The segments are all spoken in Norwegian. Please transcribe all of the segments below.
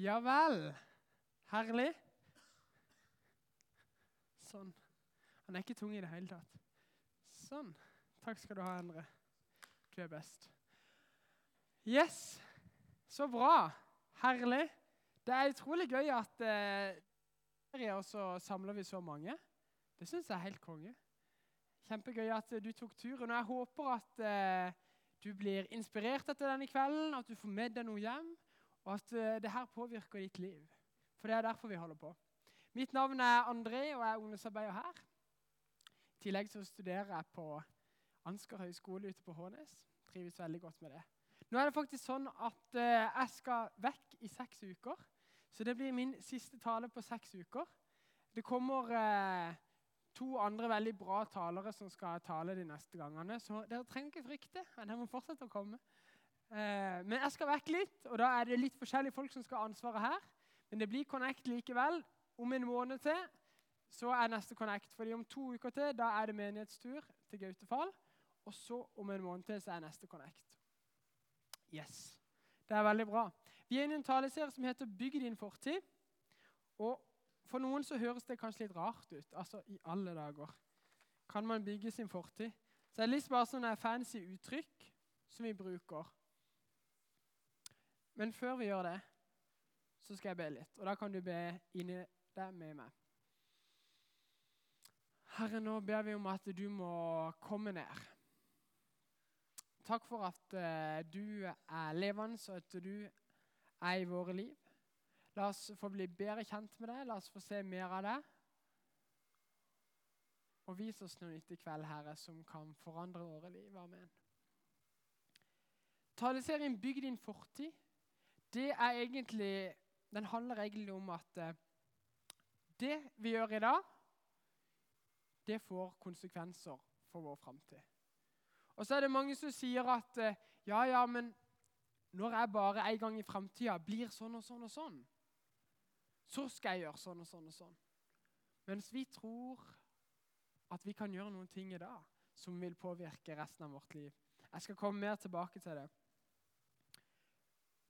Ja vel. Herlig. Sånn. Han er ikke tung i det hele tatt. Sånn. Takk skal du ha, Endre. Du er best. Yes. Så bra. Herlig. Det er utrolig gøy at eh, samler vi så mange. Det syns jeg er helt konge. Kjempegøy at eh, du tok turen. Og jeg håper at eh, du blir inspirert etter denne kvelden, at du får med deg noe hjem, og at uh, det her påvirker ditt liv. For det er derfor vi holder på. Mitt navn er André, og jeg er ungdomsarbeider her. I tillegg så studerer jeg på Ansgar høgskole ute på Hånes. Trives veldig godt med det. Nå er det faktisk sånn at uh, jeg skal vekk i seks uker. Så det blir min siste tale på seks uker. Det kommer eh, to andre veldig bra talere som skal tale de neste gangene. Så dere trenger ikke frykte. Dere må fortsette å komme. Eh, men jeg skal vekk litt, og da er det litt forskjellige folk som skal ha ansvaret her. Men det blir Connect likevel. Om en måned til så er neste Connect. fordi om to uker til da er det menighetstur til Gautefall. Og så om en måned til så er neste Connect. Yes. Det er veldig bra. Vi er inne i en taleserie som heter 'Bygg din fortid'. Og for noen så høres det kanskje litt rart ut. Altså, i alle dager. Kan man bygge sin fortid? Så det er litt bare sånne fancy uttrykk som vi bruker. Men før vi gjør det, så skal jeg be litt. Og da kan du be inni deg med meg. Herre, nå ber vi om at du må komme ned. Takk for at uh, du er levende, og at du er i våre liv. La oss få bli bedre kjent med deg. La oss få se mer av deg. Og vis oss noe nytt i kveld, Herre, som kan forandre våre liv. Amen. Taleserien 'Bygg din fortid' det er egentlig, den handler egentlig om at eh, det vi gjør i dag, det får konsekvenser for vår framtid. Og så er det mange som sier at eh, ja, ja, men når jeg bare en gang i framtida blir sånn og sånn og sånn, så skal jeg gjøre sånn og sånn og sånn. Mens vi tror at vi kan gjøre noen ting i dag som vil påvirke resten av vårt liv. Jeg skal komme mer tilbake til det.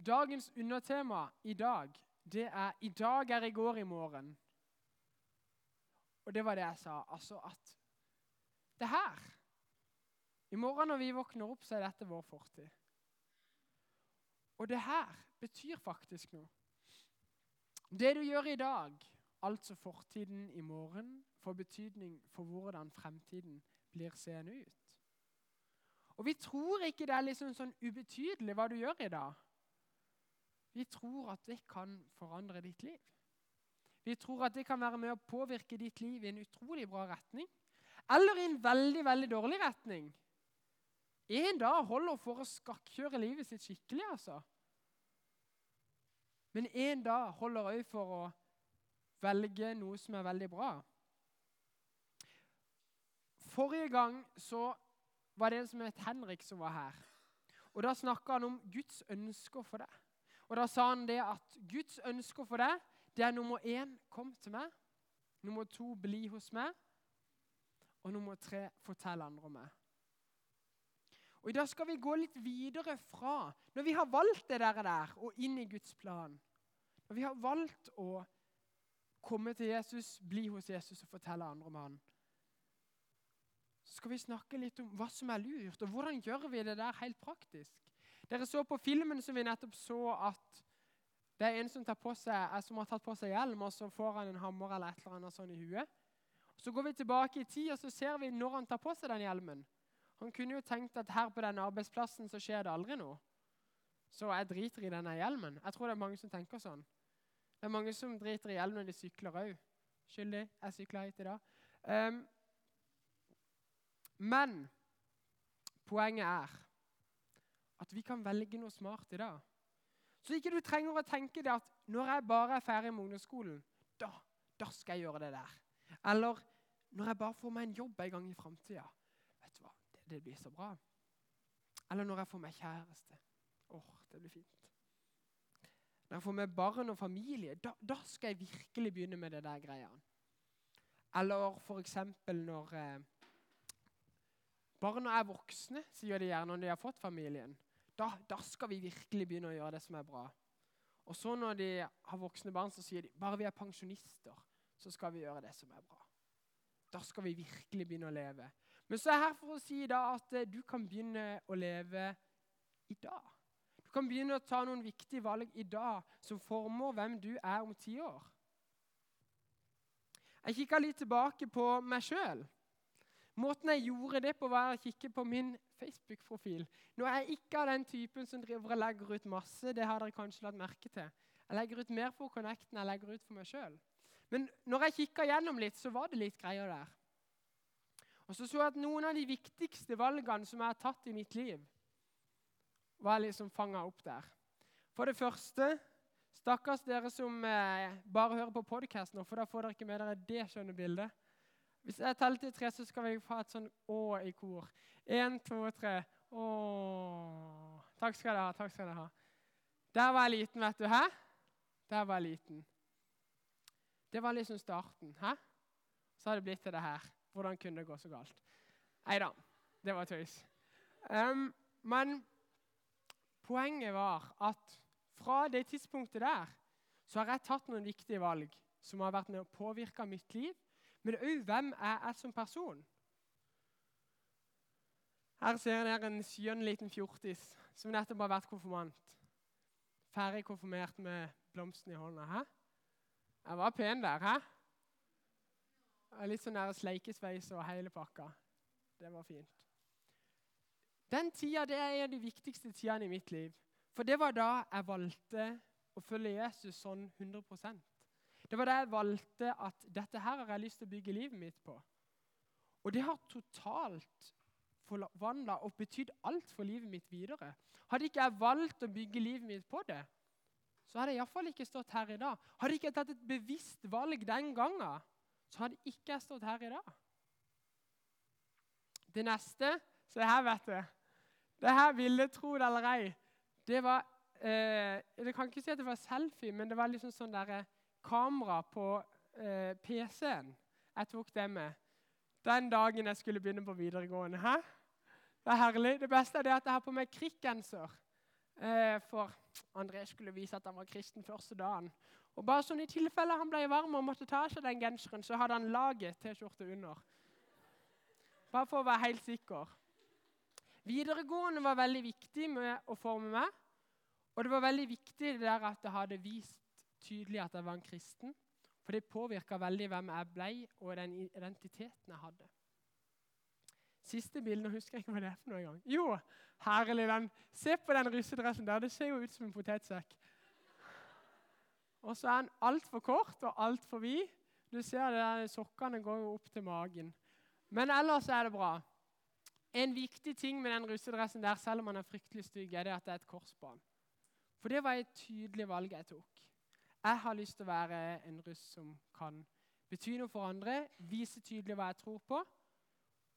Dagens undertema i dag, det er 'I dag er i går i morgen'. Og det var det jeg sa. Altså at det her I morgen når vi våkner opp, så er dette vår fortid. Og det her betyr faktisk noe. Det du gjør i dag, altså fortiden i morgen, får betydning for hvordan fremtiden blir seende ut. Og vi tror ikke det er liksom sånn ubetydelig hva du gjør i dag. Vi tror at det kan forandre ditt liv. Vi tror at det kan være med å påvirke ditt liv i en utrolig bra retning. Eller i en veldig, veldig dårlig retning. En dag holder for å skakkjøre livet sitt skikkelig, altså. Men en dag holder òg for å velge noe som er veldig bra. Forrige gang så var det en som het Henrik, som var her. Og Da snakka han om Guds ønsker for deg. Og Da sa han det at Guds ønsker for deg det er nummer én kom til meg. Nummer to bli hos meg. Og nummer tre fortell andre om meg. Og I dag skal vi gå litt videre fra Når vi har valgt det der, der og inn i Guds plan Når vi har valgt å komme til Jesus, bli hos Jesus og fortelle andre om han, så skal vi snakke litt om hva som er lurt, og hvordan gjør vi det der helt praktisk. Dere så på filmen som vi nettopp så, at det er en som, seg, som har tatt på seg hjelm, og så får han en hammer eller et eller annet sånn i huet. Så går vi tilbake i tid, og så ser vi når han tar på seg den hjelmen. Han kunne jo tenkt at her på denne arbeidsplassen så skjer det aldri noe. Så jeg driter i denne hjelmen. Jeg tror det er mange som tenker sånn. Det er mange som driter i hjelmen når de sykler òg. Skyldig, jeg sykla hit i dag. Um, men poenget er at vi kan velge noe smart i dag. Så ikke du trenger å tenke det at når jeg bare er ferdig med ungdomsskolen, da, da skal jeg gjøre det der. Eller når jeg bare får meg en jobb en gang i framtida det blir så bra. Eller når jeg får meg kjæreste. Åh, oh, det blir fint. Når jeg får meg barn og familie, da, da, skal jeg virkelig begynne med det der greia. Eller f.eks. når eh, barna er voksne, sier de gjerne når de har fått familien. Da, da, skal vi virkelig begynne å gjøre det som er bra. Og så når de har voksne barn, så sier de bare vi er pensjonister, så skal vi gjøre det som er bra. Da skal vi virkelig begynne å leve. Men så er jeg her for å si da at eh, du kan begynne å leve i dag. Du kan begynne å ta noen viktige valg i dag som former hvem du er om ti år. Jeg kikka litt tilbake på meg sjøl. Måten jeg gjorde det på, var å kikke på min Facebook-profil. Nå er jeg ikke av den typen som driver og legger ut masse. det har dere kanskje lagt merke til. Jeg legger ut mer for Connect enn jeg legger ut for meg sjøl. Men når jeg kikka gjennom litt, så var det litt greier der. Og så så jeg at noen av de viktigste valgene som jeg har tatt i mitt liv, var liksom fanga opp der. For det første Stakkars dere som eh, bare hører på podkasten, for da får dere ikke med dere det skjønne bildet. Hvis jeg teller til tre, så skal vi få et sånn å i kor. Én, to, tre. Å. Takk skal dere ha. takk skal dere ha. Der var jeg liten, vet du. Hæ? Der var jeg liten. Det var liksom starten. Hæ? Så har det blitt til det her. Hvordan kunne det gå så galt? Nei da, det var tøys. Um, men poenget var at fra det tidspunktet der så har jeg tatt noen viktige valg som har vært med å påvirke mitt liv, men òg hvem jeg som person. Her ser dere en skjønn liten fjortis som nettopp har vært konfirmant. Ferdig konfirmert med blomsten i hånda. Hæ? Jeg var pen der, hæ? Litt sånn sleikesveis og hele pakka. Det var fint. Den tida det er en av de viktigste tidene i mitt liv. For det var da jeg valgte å følge Jesus sånn 100 Det var det jeg valgte at dette her har jeg lyst til å bygge livet mitt på. Og det har totalt forvandla og betydd alt for livet mitt videre. Hadde ikke jeg valgt å bygge livet mitt på det, så hadde jeg iallfall ikke stått her i dag. Hadde ikke jeg tatt et bevisst valg den gangen, så hadde ikke jeg stått her i dag. Det neste Se her, vet du. Det her ville, tro det eller ei, det var eh, Jeg kan ikke si at det var selfie, men det var liksom sånn der, eh, kamera på eh, PC-en. Jeg tok det med den dagen jeg skulle begynne på videregående. Hæ? Det er herlig. Det beste er det at jeg har på meg krikkgenser. Eh, for André skulle vise at han var kristen første dagen. Og bare sånn I tilfelle han ble varm og måtte ta av seg den genseren, så hadde han laget T-skjorte under. Bare for å være helt sikker. Videregående var veldig viktig med å forme meg. Og det var veldig viktig det der at jeg hadde vist tydelig at jeg var en kristen. For det påvirka veldig hvem jeg ble, og den identiteten jeg hadde. Siste bilde, nå husker jeg ikke hva det er for noe engang. Jo, herlig. Den. Se på den russedressen der. Det ser jo ut som en potetsekk. Og så er den altfor kort og altfor vid. Du ser det der, Sokkene går jo opp til magen. Men ellers er det bra. En viktig ting med den russedressen der, selv om den er fryktelig stygg, er det at det er et korsbånd. For det var et tydelig valg jeg tok. Jeg har lyst til å være en russ som kan bety noe for andre, vise tydelig hva jeg tror på,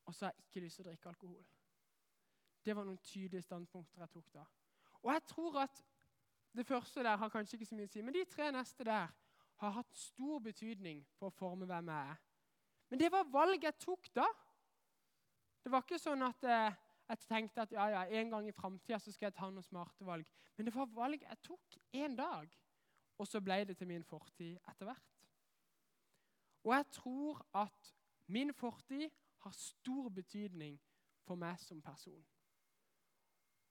og så har jeg ikke lyst til å drikke alkohol. Det var noen tydelige standpunkter jeg tok da. Og jeg tror at det første der har kanskje ikke så mye å si, men de tre neste der har hatt stor betydning på å forme hvem jeg er. Men det var valg jeg tok da. Det var ikke sånn at eh, jeg tenkte at ja, ja, en gang i framtida skal jeg ta noen smarte valg. Men det var valg jeg tok én dag, og så ble det til min fortid etter hvert. Og jeg tror at min fortid har stor betydning for meg som person.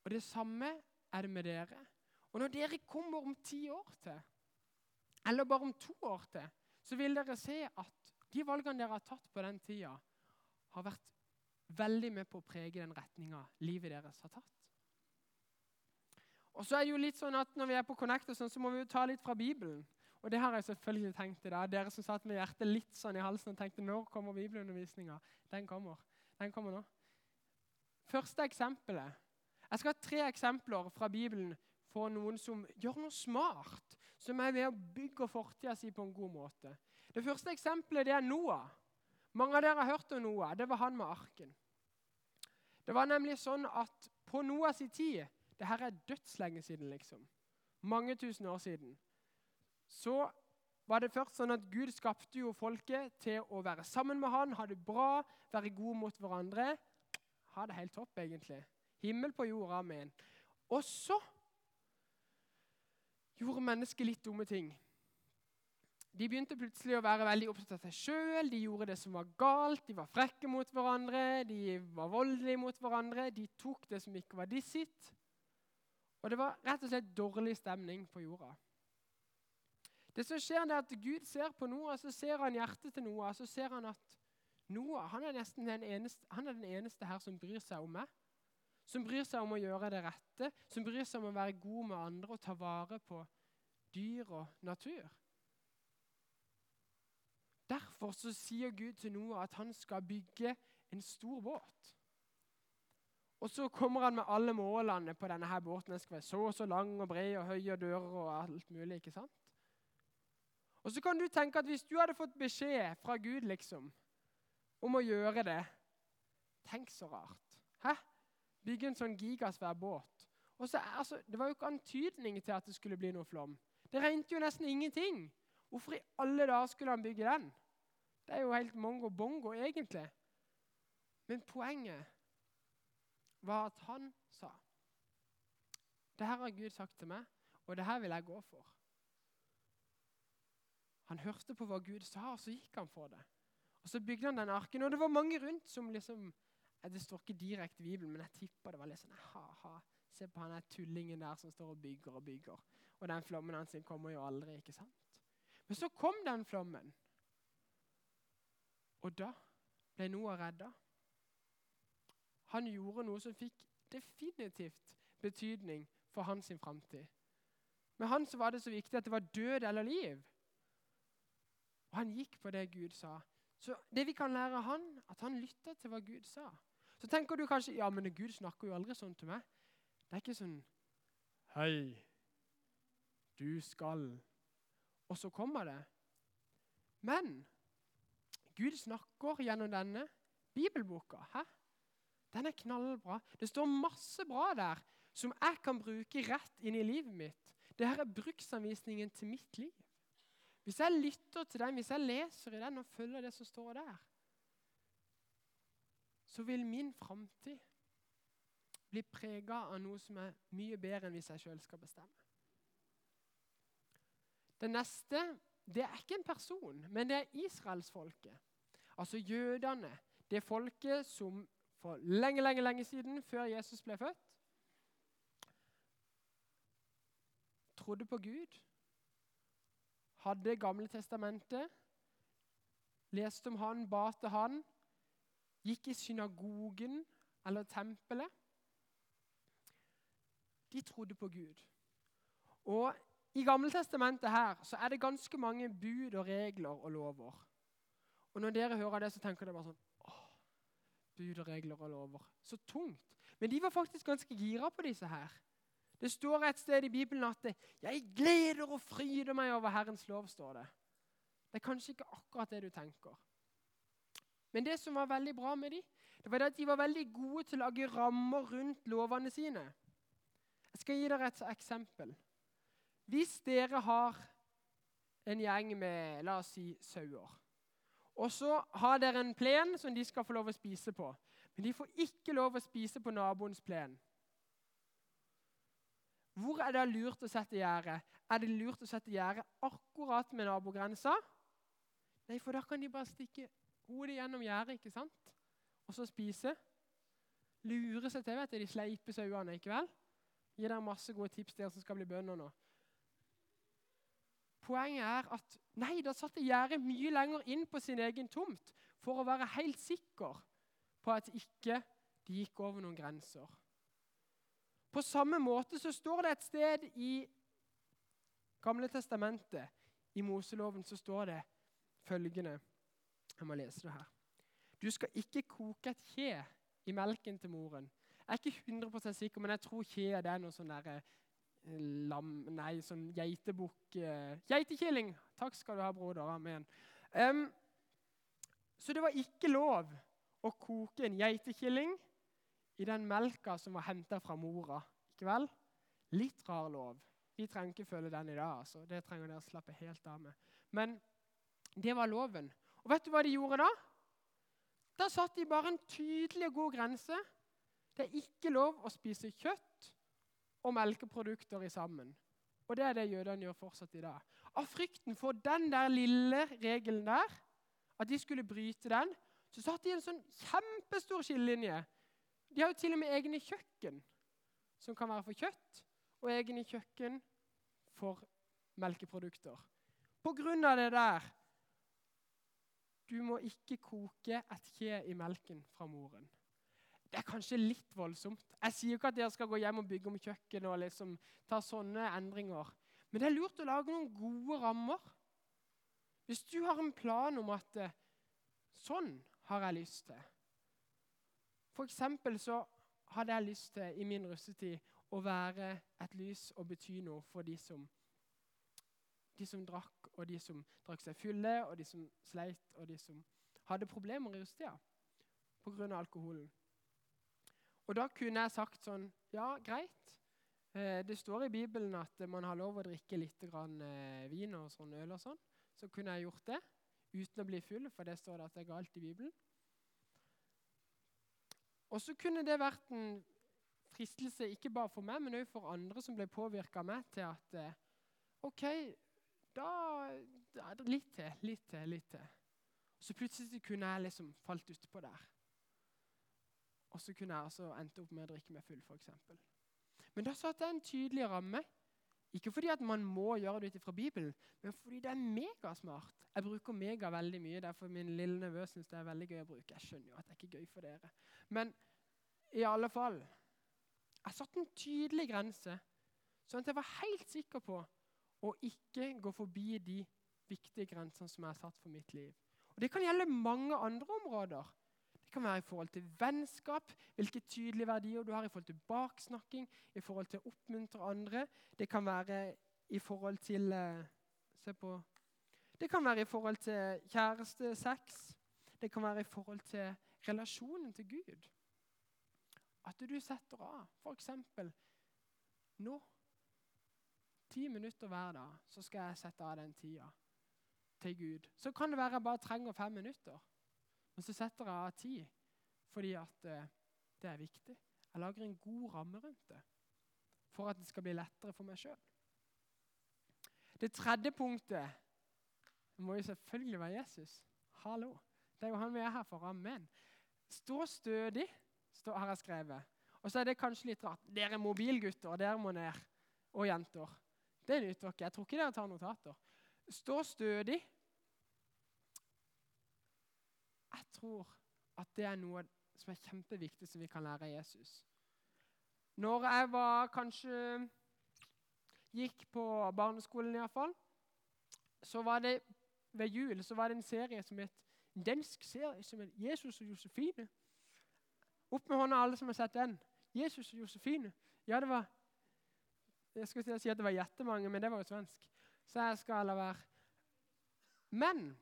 Og det samme er det med dere. Og når dere kommer om ti år til, eller bare om to år til, så vil dere se at de valgene dere har tatt på den tida, har vært veldig med på å prege den retninga livet deres har tatt. Og så er det jo litt sånn at Når vi er på Connect, og sånn, så må vi jo ta litt fra Bibelen. Og det har jeg selvfølgelig tenkt i dag. Dere som satt med hjertet litt sånn i halsen og tenkte når kommer bibelundervisninga? Den kommer. Den kommer nå. Første eksempelet. Jeg skal ha tre eksempler fra Bibelen for noen som gjør noe smart, som er ved å bygge fortida si på en god måte. Det første eksempelet det er Noah. Mange av dere har hørt om Noah. Det var han med arken. Det var nemlig sånn at på Noahs tid Det her er dødslenge siden, liksom. Mange tusen år siden. Så var det først sånn at Gud skapte jo folket til å være sammen med han, ha det bra, være gode mot hverandre. Ha det helt topp, egentlig. Himmel på jord, amen. Og så gjorde mennesket litt dumme ting. De begynte plutselig å være veldig opptatt av seg sjøl. De gjorde det som var galt. De var frekke mot hverandre, de var voldelige mot hverandre. De tok det som ikke var de sitt. Og det var rett og slett dårlig stemning på jorda. Det som skjer er at Gud ser på Noah, så ser han hjertet til Noah. Så ser han at Noah han er, den eneste, han er den eneste her som bryr seg om meg. Som bryr seg om å gjøre det rette, som bryr seg om å være god med andre og ta vare på dyr og natur. Derfor så sier Gud til Noah at han skal bygge en stor båt. Og så kommer han med alle målene på denne her båten. Den skal være så og så lang og bred og høy og dører og alt mulig. ikke sant? Og så kan du tenke at hvis du hadde fått beskjed fra Gud liksom, om å gjøre det Tenk så rart. Hæ? Bygge en sånn gigasvær båt. Og så, altså, Det var jo ikke antydning til at det skulle bli noe flom. Det regnet jo nesten ingenting. Hvorfor i alle dager skulle han bygge den? Det er jo helt mongo-bongo, egentlig. Men poenget var at han sa Det her har Gud sagt til meg, og det her vil jeg gå for. Han hørte på hva Gud sa, og så gikk han for det. Og Så bygde han den arken, og det var mange rundt som liksom Det står ikke direkte i Bibelen, men jeg tipper det var litt sånn ha-ha. Se på han der tullingen der som står og bygger og bygger. Og den flommen hans kommer jo aldri, ikke sant? Men så kom den flommen. Og da ble Noah redda. Han gjorde noe som fikk definitivt betydning for hans framtid. Med han så var det så viktig at det var død eller liv. Og han gikk på det Gud sa. Så det vi kan lære han, at han lytta til hva Gud sa. Så tenker du kanskje ja, men Gud snakker jo aldri sånn til meg. Det er ikke sånn Hei, du skal Og så kommer det. Men Gud snakker gjennom denne bibelboka. Hæ? Den er knallbra. Det står masse bra der som jeg kan bruke rett inn i livet mitt. Dette er bruksanvisningen til mitt liv. Hvis jeg lytter til den, hvis jeg leser i den og følger det som står der, så vil min framtid bli prega av noe som er mye bedre enn hvis jeg sjøl skal bestemme. Det neste det er ikke en person, men det er israelsfolket. Altså jødene. Det folket som for lenge, lenge, lenge siden, før Jesus ble født, trodde på Gud, hadde Gamle testamentet, leste om han, ba til han, gikk i synagogen eller tempelet. De trodde på Gud. Og I Gammeltestamentet her så er det ganske mange bud og regler og lover. Og Når dere hører det, så tenker dere bare sånn bud og regler og lover. Så tungt. Men de var faktisk ganske gira på disse her. Det står et sted i Bibelen at 'jeg gleder og fryder meg over Herrens lov'. står Det Det er kanskje ikke akkurat det du tenker. Men det som var veldig bra med dem, det var at de var veldig gode til å lage rammer rundt lovene sine. Jeg skal gi dere et eksempel. Hvis dere har en gjeng med la oss si sauer og så har dere en plen som de skal få lov å spise på. Men de får ikke lov å spise på naboens plen. Hvor er det lurt å sette gjerdet? Er det lurt å sette gjerdet akkurat med nabogrensa? Nei, for da kan de bare stikke hodet gjennom gjerdet ikke sant? og så spise. Lure seg til vet du, de sleipe sauene. ikke vel? Gi dere masse gode tips, dere som skal bli bønder nå. Poenget er at nei, da satte gjerdet mye lenger inn på sin egen tomt for å være helt sikker på at ikke de gikk over noen grenser. På samme måte så står det et sted i Gamle testamentet, i Moseloven, så står det følgende Jeg må lese det her. Du skal ikke koke et kje i melken til moren. Jeg er ikke 100% sikker, men jeg tror kje er noe sånn derre lam... Nei, sånn geitebukk uh, Geitekilling! Takk skal du ha, broder. Amen. Um, så det var ikke lov å koke en geitekilling i den melka som var henta fra mora. Ikke vel? Litt rar lov. Vi trenger ikke følge den i dag. altså. Det trenger dere slappe helt av med. Men det var loven. Og vet du hva de gjorde da? Da satt de bare en tydelig og god grense. Det er ikke lov å spise kjøtt og melkeprodukter i sammen. Og det er det jødene gjør fortsatt i dag. Av frykten for den der lille regelen der, at de skulle bryte den, så satt de en sånn kjempestor skillelinje. De har jo til og med egne kjøkken som kan være for kjøtt, og egne kjøkken for melkeprodukter. På grunn av det der Du må ikke koke et kje i melken fra moren. Det er kanskje litt voldsomt. Jeg sier ikke at dere skal gå hjem og bygge om kjøkkenet og liksom ta sånne endringer. Men det er lurt å lage noen gode rammer. Hvis du har en plan om at eh, sånn har jeg lyst til For eksempel så hadde jeg lyst til i min russetid å være et lys og bety noe for de som, de som drakk, og de som drakk seg fulle, og de som sleit, og de som hadde problemer i russetida pga. alkoholen. Og da kunne jeg sagt sånn Ja, greit. Eh, det står i Bibelen at man har lov å drikke litt eh, vin og sånn øl og sånn. Så kunne jeg gjort det uten å bli full, for det står det at det er galt i Bibelen. Og så kunne det vært en fristelse ikke bare for meg, men òg for andre som ble påvirka av meg, til at eh, OK, da, da Litt til, litt til, litt til. Så plutselig kunne jeg liksom falt utpå der. Og så kunne jeg altså endt opp med å drikke meg full, f.eks. Men da satte jeg en tydelig ramme. Ikke fordi at man må gjøre det ut fra Bibelen, men fordi det er megasmart. Jeg bruker mega veldig mye. Derfor min lille nevø syns det er veldig gøy å bruke. Jeg skjønner jo at det er ikke gøy for dere. Men i alle fall Jeg satte en tydelig grense, sånn at jeg var helt sikker på å ikke gå forbi de viktige grensene som jeg har satt for mitt liv. Og Det kan gjelde mange andre områder. Det kan være i forhold til vennskap, hvilke tydelige verdier du har i forhold til baksnakking, i forhold til å oppmuntre andre. Det kan være i forhold til eh, Se på Det kan være i forhold til kjærestesex. Det kan være i forhold til relasjonen til Gud. At du setter av f.eks. nå ti minutter hver dag, så skal jeg sette av den tida til Gud. Så kan det være jeg bare trenger fem minutter. Men så setter jeg av tid fordi at eh, det er viktig. Jeg lager en god ramme rundt det for at det skal bli lettere for meg sjøl. Det tredje punktet må jo selvfølgelig være Jesus. Hallo. Det er jo han vi er her for. Amen. Stå stødig, stå, har jeg skrevet. Og så er det kanskje litt rart. Dere er mobilgutter, dere må ned. Og jenter. Det nytter dere. Jeg tror ikke dere tar notater. Stå stødig, jeg tror at det er noe som er kjempeviktig som vi kan lære av Jesus. Når jeg var kanskje gikk på barneskolen iallfall, så var det ved jul så var det en serie som het en dansk serie som het 'Jesus og Josefine'. Opp med hånda, alle som har sett den. Jesus og Josefine. Ja, det var Jeg skulle si at det var jettemange, men det var jo svensk. Så jeg skal la være. Men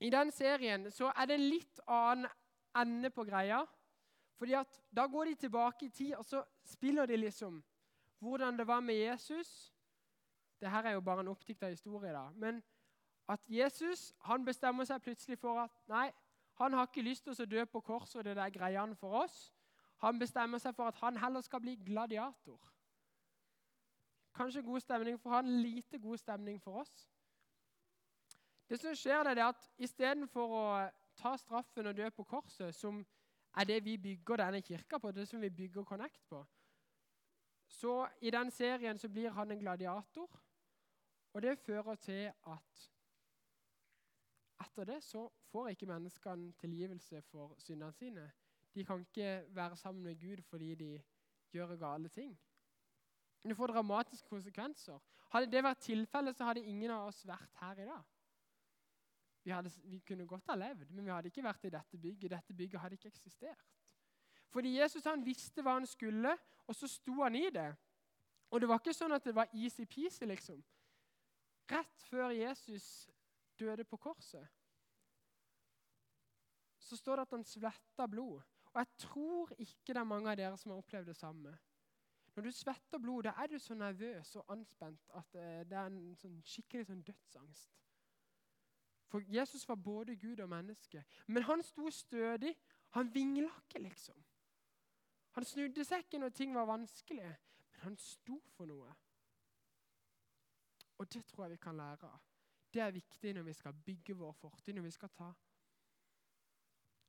i den serien så er det en litt annen ende på greia. Fordi at Da går de tilbake i tid, og så spiller de liksom hvordan det var med Jesus. Dette er jo bare en oppdikta historie, da. Men at Jesus han bestemmer seg plutselig for at nei, han har ikke lyst til å dø på korset og det der greiene for oss. Han bestemmer seg for at han heller skal bli gladiator. Kanskje god stemning for han, lite god stemning for oss. Det som skjer, det er at istedenfor å ta straffen og dø på korset, som er det vi bygger denne kirka på, det som vi bygger Connect på, så i den serien så blir han en gladiator. Og det fører til at etter det så får ikke menneskene tilgivelse for syndene sine. De kan ikke være sammen med Gud fordi de gjør gale ting. Det får dramatiske konsekvenser. Hadde det vært tilfellet, så hadde ingen av oss vært her i dag. Vi, hadde, vi, kunne godt ha levd, men vi hadde ikke vært i dette bygget. Dette bygget hadde ikke eksistert. Fordi Jesus han visste hva han skulle, og så sto han i det. Og det var ikke sånn at det var easy-peasy, liksom. Rett før Jesus døde på korset, så står det at han svetta blod. Og jeg tror ikke det er mange av dere som har opplevd det samme. Når du svetter blod, da er du så nervøs og anspent at eh, det er en sånn skikkelig sånn dødsangst. For Jesus var både Gud og menneske. Men han sto stødig. Han vingla ikke, liksom. Han snudde seg ikke når ting var vanskelig, men han sto for noe. Og det tror jeg vi kan lære av. Det er viktig når vi skal bygge vår fortid, når vi skal ta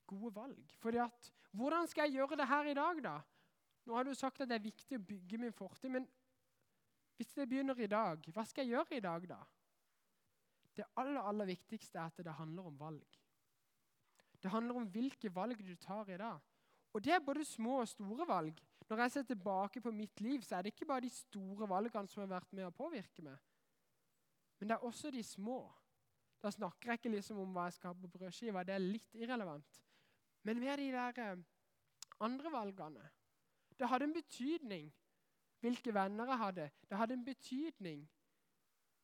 gode valg. Fordi at, Hvordan skal jeg gjøre det her i dag, da? Nå har du sagt at det er viktig å bygge min fortid, men hvis det begynner i dag, hva skal jeg gjøre i dag, da? Det aller, aller viktigste er at det handler om valg. Det handler om hvilke valg du tar i dag. Og det er både små og store valg. Når jeg ser tilbake på mitt liv, så er det ikke bare de store valgene som har vært med å påvirke meg. Men det er også de små. Da snakker jeg ikke liksom om hva jeg skal ha på brødskiva. Det er litt irrelevant. Men med de der eh, andre valgene Det hadde en betydning hvilke venner jeg hadde. Det hadde en betydning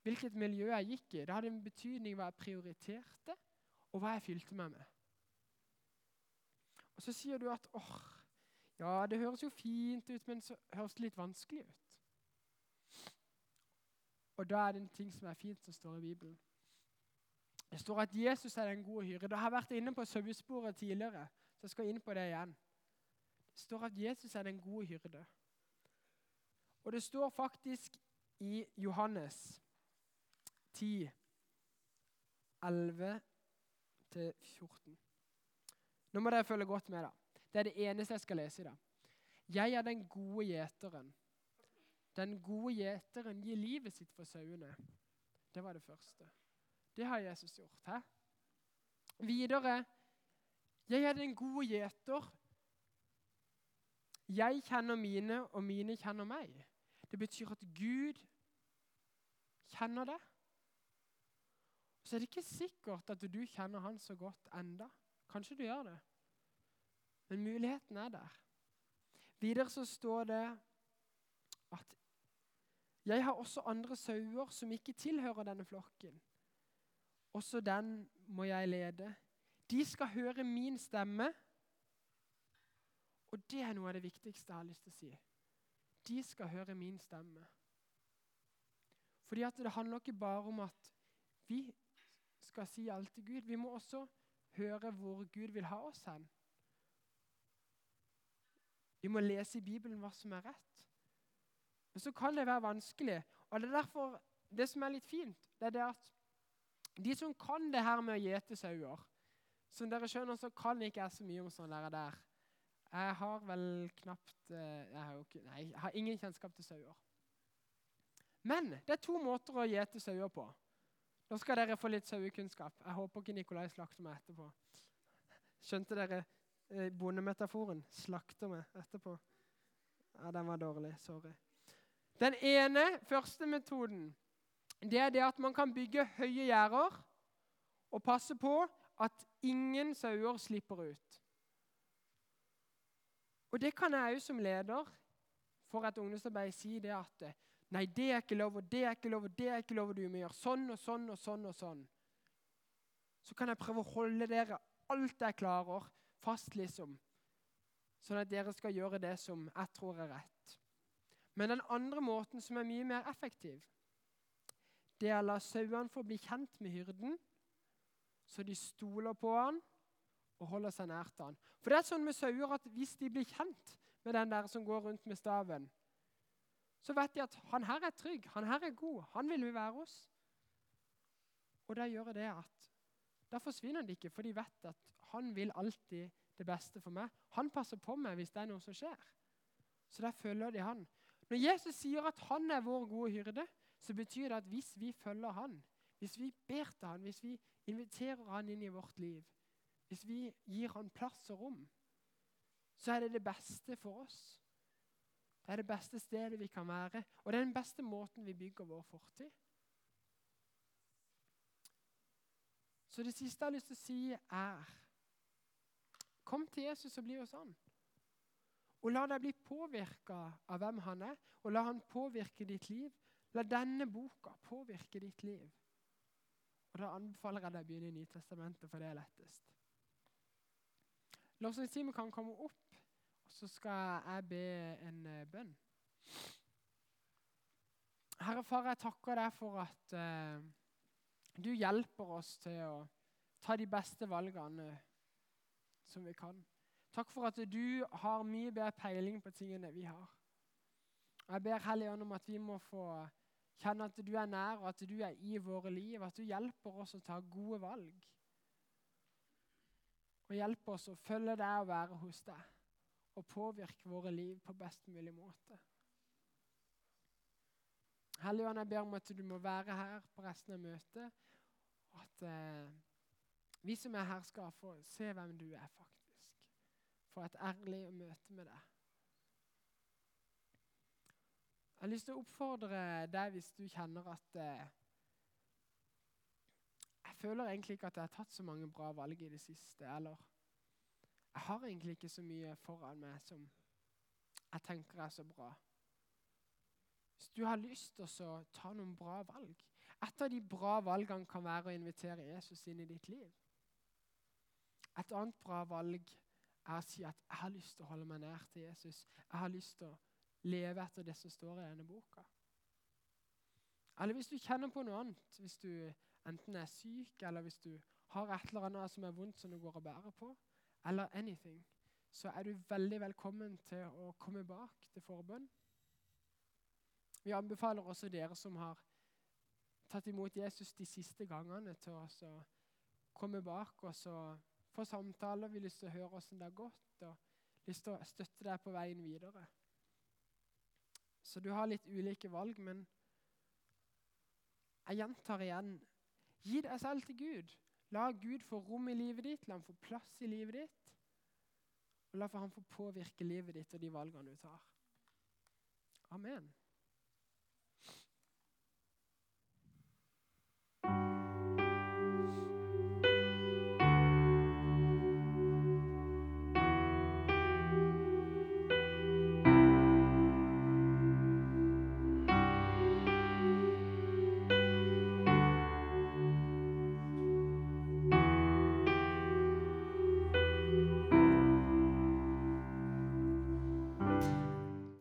hvilket miljø jeg gikk i. Det hadde en betydning hva jeg prioriterte, og hva jeg fylte meg med. Og Så sier du at åh, ja, det høres jo fint ut, men så høres det litt vanskelig ut. Og da er det en ting som er fint, som står i Bibelen. Det står at Jesus er den gode hyrde. Jeg har vært inne på sauesporet tidligere, så jeg skal inn på det igjen. Det står at Jesus er den gode hyrde. Og det står faktisk i Johannes 10, 11-14. Nå må dere følge godt med. da. Det er det eneste jeg skal lese i dag. Jeg er den gode gjeteren. Den gode gjeteren gir livet sitt for sauene. Det var det første. Det har Jesus gjort. Hæ? Videre Jeg er den gode gjeter. Jeg kjenner mine, og mine kjenner meg. Det betyr at Gud kjenner det. Så er det ikke sikkert at du kjenner han så godt enda. Kanskje du gjør det. Men muligheten er der. Videre så står det at jeg har også andre sauer som ikke tilhører denne flokken. Også den må jeg lede. De skal høre min stemme. Og det er noe av det viktigste jeg har lyst til å si. De skal høre min stemme. Fordi at det handler ikke bare om at vi skal si alt til Gud. Vi må også høre hvor Gud vil ha oss hen. Vi må lese i Bibelen hva som er rett. Men så kan det være vanskelig. Og det er derfor det som er litt fint, det er det at de som kan det her med å gjete sauer Som dere skjønner, så kan ikke jeg så mye om sånn der. Jeg har vel knapt eh, jeg har, ikke, nei, jeg har ingen kjennskap til sauer. Men det er to måter å gjete sauer på. Nå skal dere få litt sauekunnskap. Jeg håper ikke Nikolai slakter meg etterpå. Skjønte dere eh, bondemetaforen? Slakter meg etterpå. Ja, den var dårlig. Sorry. Den ene, første metoden, det er det at man kan bygge høye gjerder og passe på at ingen sauer slipper ut. Og det kan jeg òg som leder for et ungdomsarbeid si det at Nei, det er ikke lov, og det er ikke lov, og det er ikke lov, og du må gjøre sånn og sånn og sånn. og sånn. Så kan jeg prøve å holde dere alt jeg klarer, fast, liksom. Sånn at dere skal gjøre det som jeg tror er rett. Men den andre måten, som er mye mer effektiv, det er å la sauene få bli kjent med hyrden, så de stoler på han og holder seg nær til han. For det er sånn med sauer at hvis de blir kjent med den der som går rundt med staven, så vet de at han her er trygg, han her er god, han vil vi være hos. Og da gjør det at da forsvinner de ikke, for de vet at han vil alltid det beste for meg. Han passer på meg hvis det er noe som skjer. Så da følger de han. Når Jesus sier at han er vår gode hyrde, så betyr det at hvis vi følger han, hvis vi ber til han, hvis vi inviterer han inn i vårt liv, hvis vi gir han plass og rom, så er det det beste for oss. Det er det beste stedet vi kan være, og det er den beste måten vi bygger vår fortid. Så det siste jeg har lyst til å si, er Kom til Jesus og bli hos han. Og la deg bli påvirka av hvem han er, og la han påvirke ditt liv. La denne boka påvirke ditt liv. Og Da anbefaler jeg deg å begynne i Nytestamentet, for det er lettest. Lovsangstimen kan komme opp så skal jeg be en uh, bønn. Herre far, jeg takker deg for at uh, du hjelper oss til å ta de beste valgene som vi kan. Takk for at du har mye bedre peiling på tingene vi har. Jeg ber Hellige Ånd om at vi må få Kjenne at du er nær, og at du er i våre liv. At du hjelper oss å ta gode valg. Og hjelper oss å følge deg og være hos deg. Og påvirke våre liv på best mulig måte. Helligånd, jeg ber om at du må være her på resten av møtet. Og at eh, vi som er her, skal få se hvem du er, faktisk. Få et ærlig møte med deg. Jeg har lyst til å oppfordre deg hvis du kjenner at eh, Jeg føler egentlig ikke at jeg har tatt så mange bra valg i det siste. Eller jeg har egentlig ikke så mye foran meg som jeg tenker er så bra. Hvis du har lyst til å ta noen bra valg Et av de bra valgene kan være å invitere Jesus inn i ditt liv. Et annet bra valg er å si at 'jeg har lyst til å holde meg nær til Jesus'. Jeg har lyst til å leve etter det som står i denne boka. Eller hvis du kjenner på noe annet, hvis du enten er syk, eller hvis du har et eller annet som er vondt som du går og bærer på, eller anything, så er du veldig velkommen til å komme bak til forbønn. Vi anbefaler også dere som har tatt imot Jesus de siste gangene, til å komme bak og få samtaler. Vi har lyst til å høre hvordan det har gått, og lyst til å støtte deg på veien videre. Så du har litt ulike valg, men jeg gjentar igjen gi deg selv til Gud. La Gud få rom i livet ditt, la han få plass i livet ditt. Og la han få påvirke livet ditt og de valgene du tar. Amen.